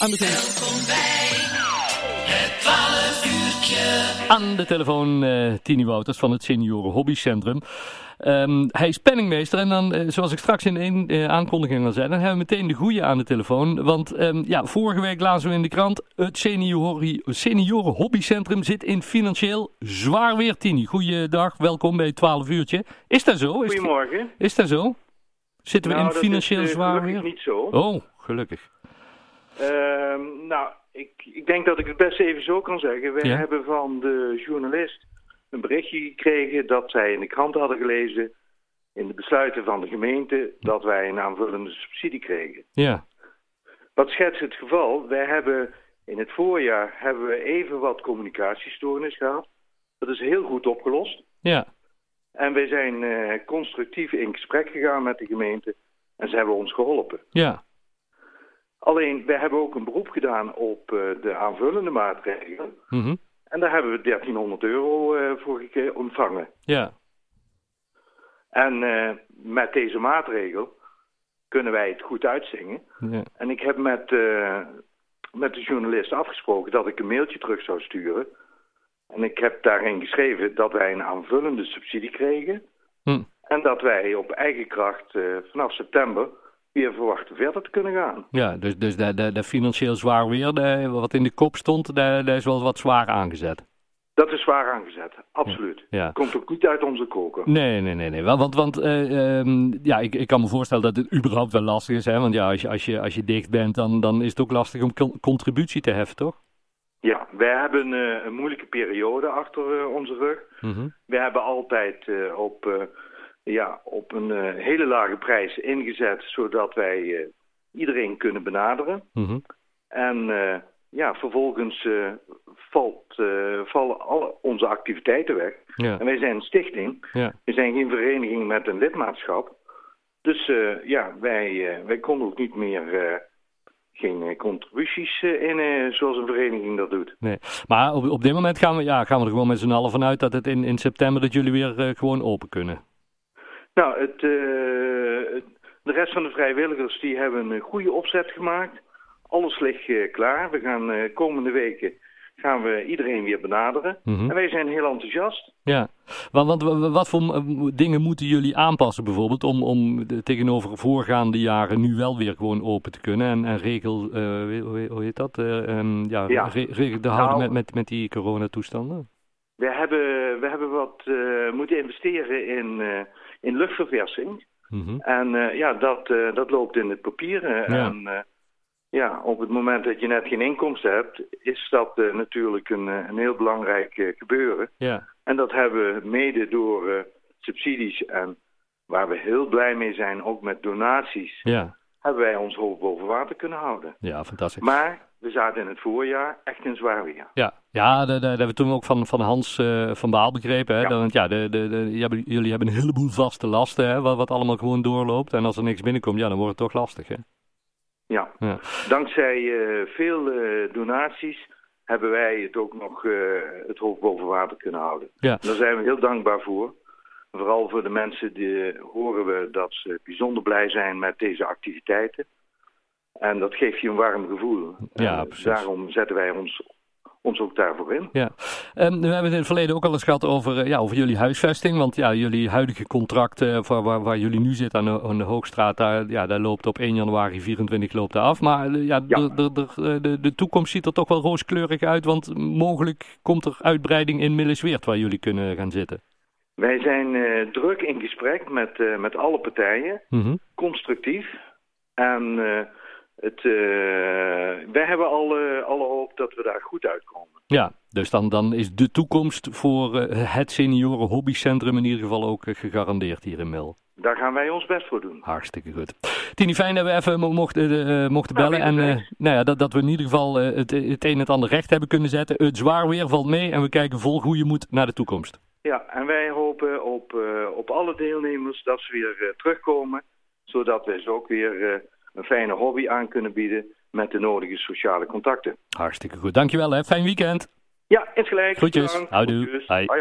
Aan de telefoon. het 12 uurtje. Aan de telefoon uh, Tini Wouters van het Senioren Hobbycentrum. Um, hij is penningmeester en dan, uh, zoals ik straks in één uh, aankondiging al zei, dan hebben we meteen de goeie aan de telefoon. Want um, ja, vorige week lazen we in de krant, het Senioren, senioren Hobbycentrum zit in financieel zwaar weer. Tini, goeiedag, welkom bij het 12 uurtje. Is dat zo? Is Goedemorgen. Is dat zo? Zitten we nou, in financieel is, zwaar weer? niet zo. Oh, gelukkig. Uh, nou, ik, ik denk dat ik het best even zo kan zeggen. We Ja. hebben van de journalist een berichtje gekregen dat zij in de krant hadden gelezen, in de besluiten van de gemeente, dat wij een aanvullende subsidie kregen. Ja, Wat schetst het geval? Wij hebben in het voorjaar hebben we even wat communicatiestoornis gehad. Dat is heel goed opgelost. ja, En wij zijn eh, constructief in gesprek gegaan met de gemeente en ze hebben ons geholpen. ja, Alleen, wij hebben ook een beroep gedaan op eh, de aanvullende maatregelen. mhm, En daar hebben we 1300 euro eh, voor ontvangen. ja, En eh, met deze maatregel kunnen wij het goed uitzingen. ja, En ik heb met, met de journalist afgesproken dat ik een mailtje terug zou sturen. En ik heb daarin geschreven dat wij een aanvullende subsidie kregen. hm, En dat wij op eigen kracht vanaf september weer verwachten verder te kunnen gaan. ja. Dus, dus dat, dat, dat financieel zwaar weer, wat in de kop stond, dat is wel wat zwaar aangezet. Dat is zwaar aangezet, absoluut. Ja. Komt ook niet uit onze koker. Nee, nee, nee, nee. Want want eh, ehm, ja, ik, ik kan me voorstellen dat het überhaupt wel lastig is. Hè? Want ja, als je, als je, als je dicht bent, dan, dan is het ook lastig om con- contributie te heffen, toch? Ja, wij hebben eh, een moeilijke periode achter eh, onze rug. Mhm. We hebben altijd op, ja, op een eh, hele lage prijs ingezet, zodat wij eh, iedereen kunnen benaderen. Mhm. En eh, ja, vervolgens valt, vallen alle onze activiteiten weg. Ja, En wij zijn een stichting. ja, We zijn geen vereniging met een lidmaatschap. Dus ja, wij, wij konden ook niet meer geen contributies in zoals een vereniging dat doet. nee. Maar op, op dit moment gaan we, ja, gaan we er gewoon met z'n allen vanuit dat het in, in september dat jullie weer gewoon open kunnen. Nou, het, eh, het- de rest van de vrijwilligers die hebben een goede opzet gemaakt. Alles ligt eh, klaar. We gaan eh, komende weken gaan we iedereen weer benaderen. Mhm. En wij zijn heel enthousiast. Ja, want, want wa- wa- wat voor dingen moeten jullie aanpassen bijvoorbeeld om, om de, tegenover voorgaande jaren nu wel weer gewoon open te kunnen en, en regel, hoe, heet dat, Eh, ehm, ja, Ja. re- regel te houden Nou- met, met, met die coronatoestanden? We hebben, we hebben wat eh, moeten investeren in, eh, in luchtverversing. Mhm. En eh, ja, dat, dat loopt in het papier. Ja. En ja, op het moment dat je net geen inkomsten hebt, is dat natuurlijk een, een heel belangrijk gebeuren. Ja, En dat hebben we mede door subsidies en waar we heel blij mee zijn, ook met donaties, ja, hebben wij ons hoofd boven water kunnen houden. ja, fantastisch. Maar we zaten in het voorjaar echt in zwaar weer. Ja, ja dat, hebben we toen ook van, van Hans eh, van Baal begrepen. Hè? Ja. Dat, want ja, de, de, jullie hebben een heleboel vaste lasten, hè? Wat, wat allemaal gewoon doorloopt. En als er niks binnenkomt, ja, dan wordt het toch lastig. Hè? Ja. Ja. Dankzij eh, veel eh, donaties hebben wij het ook nog het hoofd boven water kunnen houden. Ja. Daar zijn we heel dankbaar voor. Vooral voor de mensen die horen we dat ze bijzonder blij zijn met deze activiteiten. En dat geeft je een warm gevoel. Ja, En precies. Daarom zetten wij ons, ons ook daarvoor in. Ja, Ehm, we hebben het in het verleden ook al eens gehad over, eh, ja, over jullie huisvesting. Want ja, jullie huidige contract eh, waar, waar, jullie nu zitten aan de, aan de Hoogstraat, daar, ja, daar loopt op 1 januari 24 loopt af. Maar eh, ja, de, de toekomst ziet er toch wel rooskleurig uit, want mogelijk komt er uitbreiding in Millesweert waar jullie kunnen gaan zitten. Wij zijn eh, druk in gesprek met, eh, met alle partijen. Mhm. constructief. En eh, het, eh, wij hebben alle, alle hoop dat we daar goed uitkomen. Ja, dus dan, dan is de toekomst voor eh, het senioren hobbycentrum in ieder geval ook gegarandeerd hier in Mil. Daar gaan wij ons best voor doen. Hartstikke goed. Tini, fijn dat we even mo- mochten, eh, mochten Nou, bellen. En eh, nou ja, dat, dat we in ieder geval eh, het, het een en het ander recht hebben kunnen zetten. Het zwaar weer valt mee en we kijken vol goede moed naar de toekomst. Ja, en wij hopen op, eh, op alle deelnemers dat ze weer eh, terugkomen. Zodat we ze ook weer eh, een fijne hobby aan kunnen bieden met de nodige sociale contacten. Hartstikke goed. Dankjewel hè. Fijn weekend. Ja, insgelijks. Groetjes. Bedankt. Houdoe. Groetjes. Hoi. Hoi.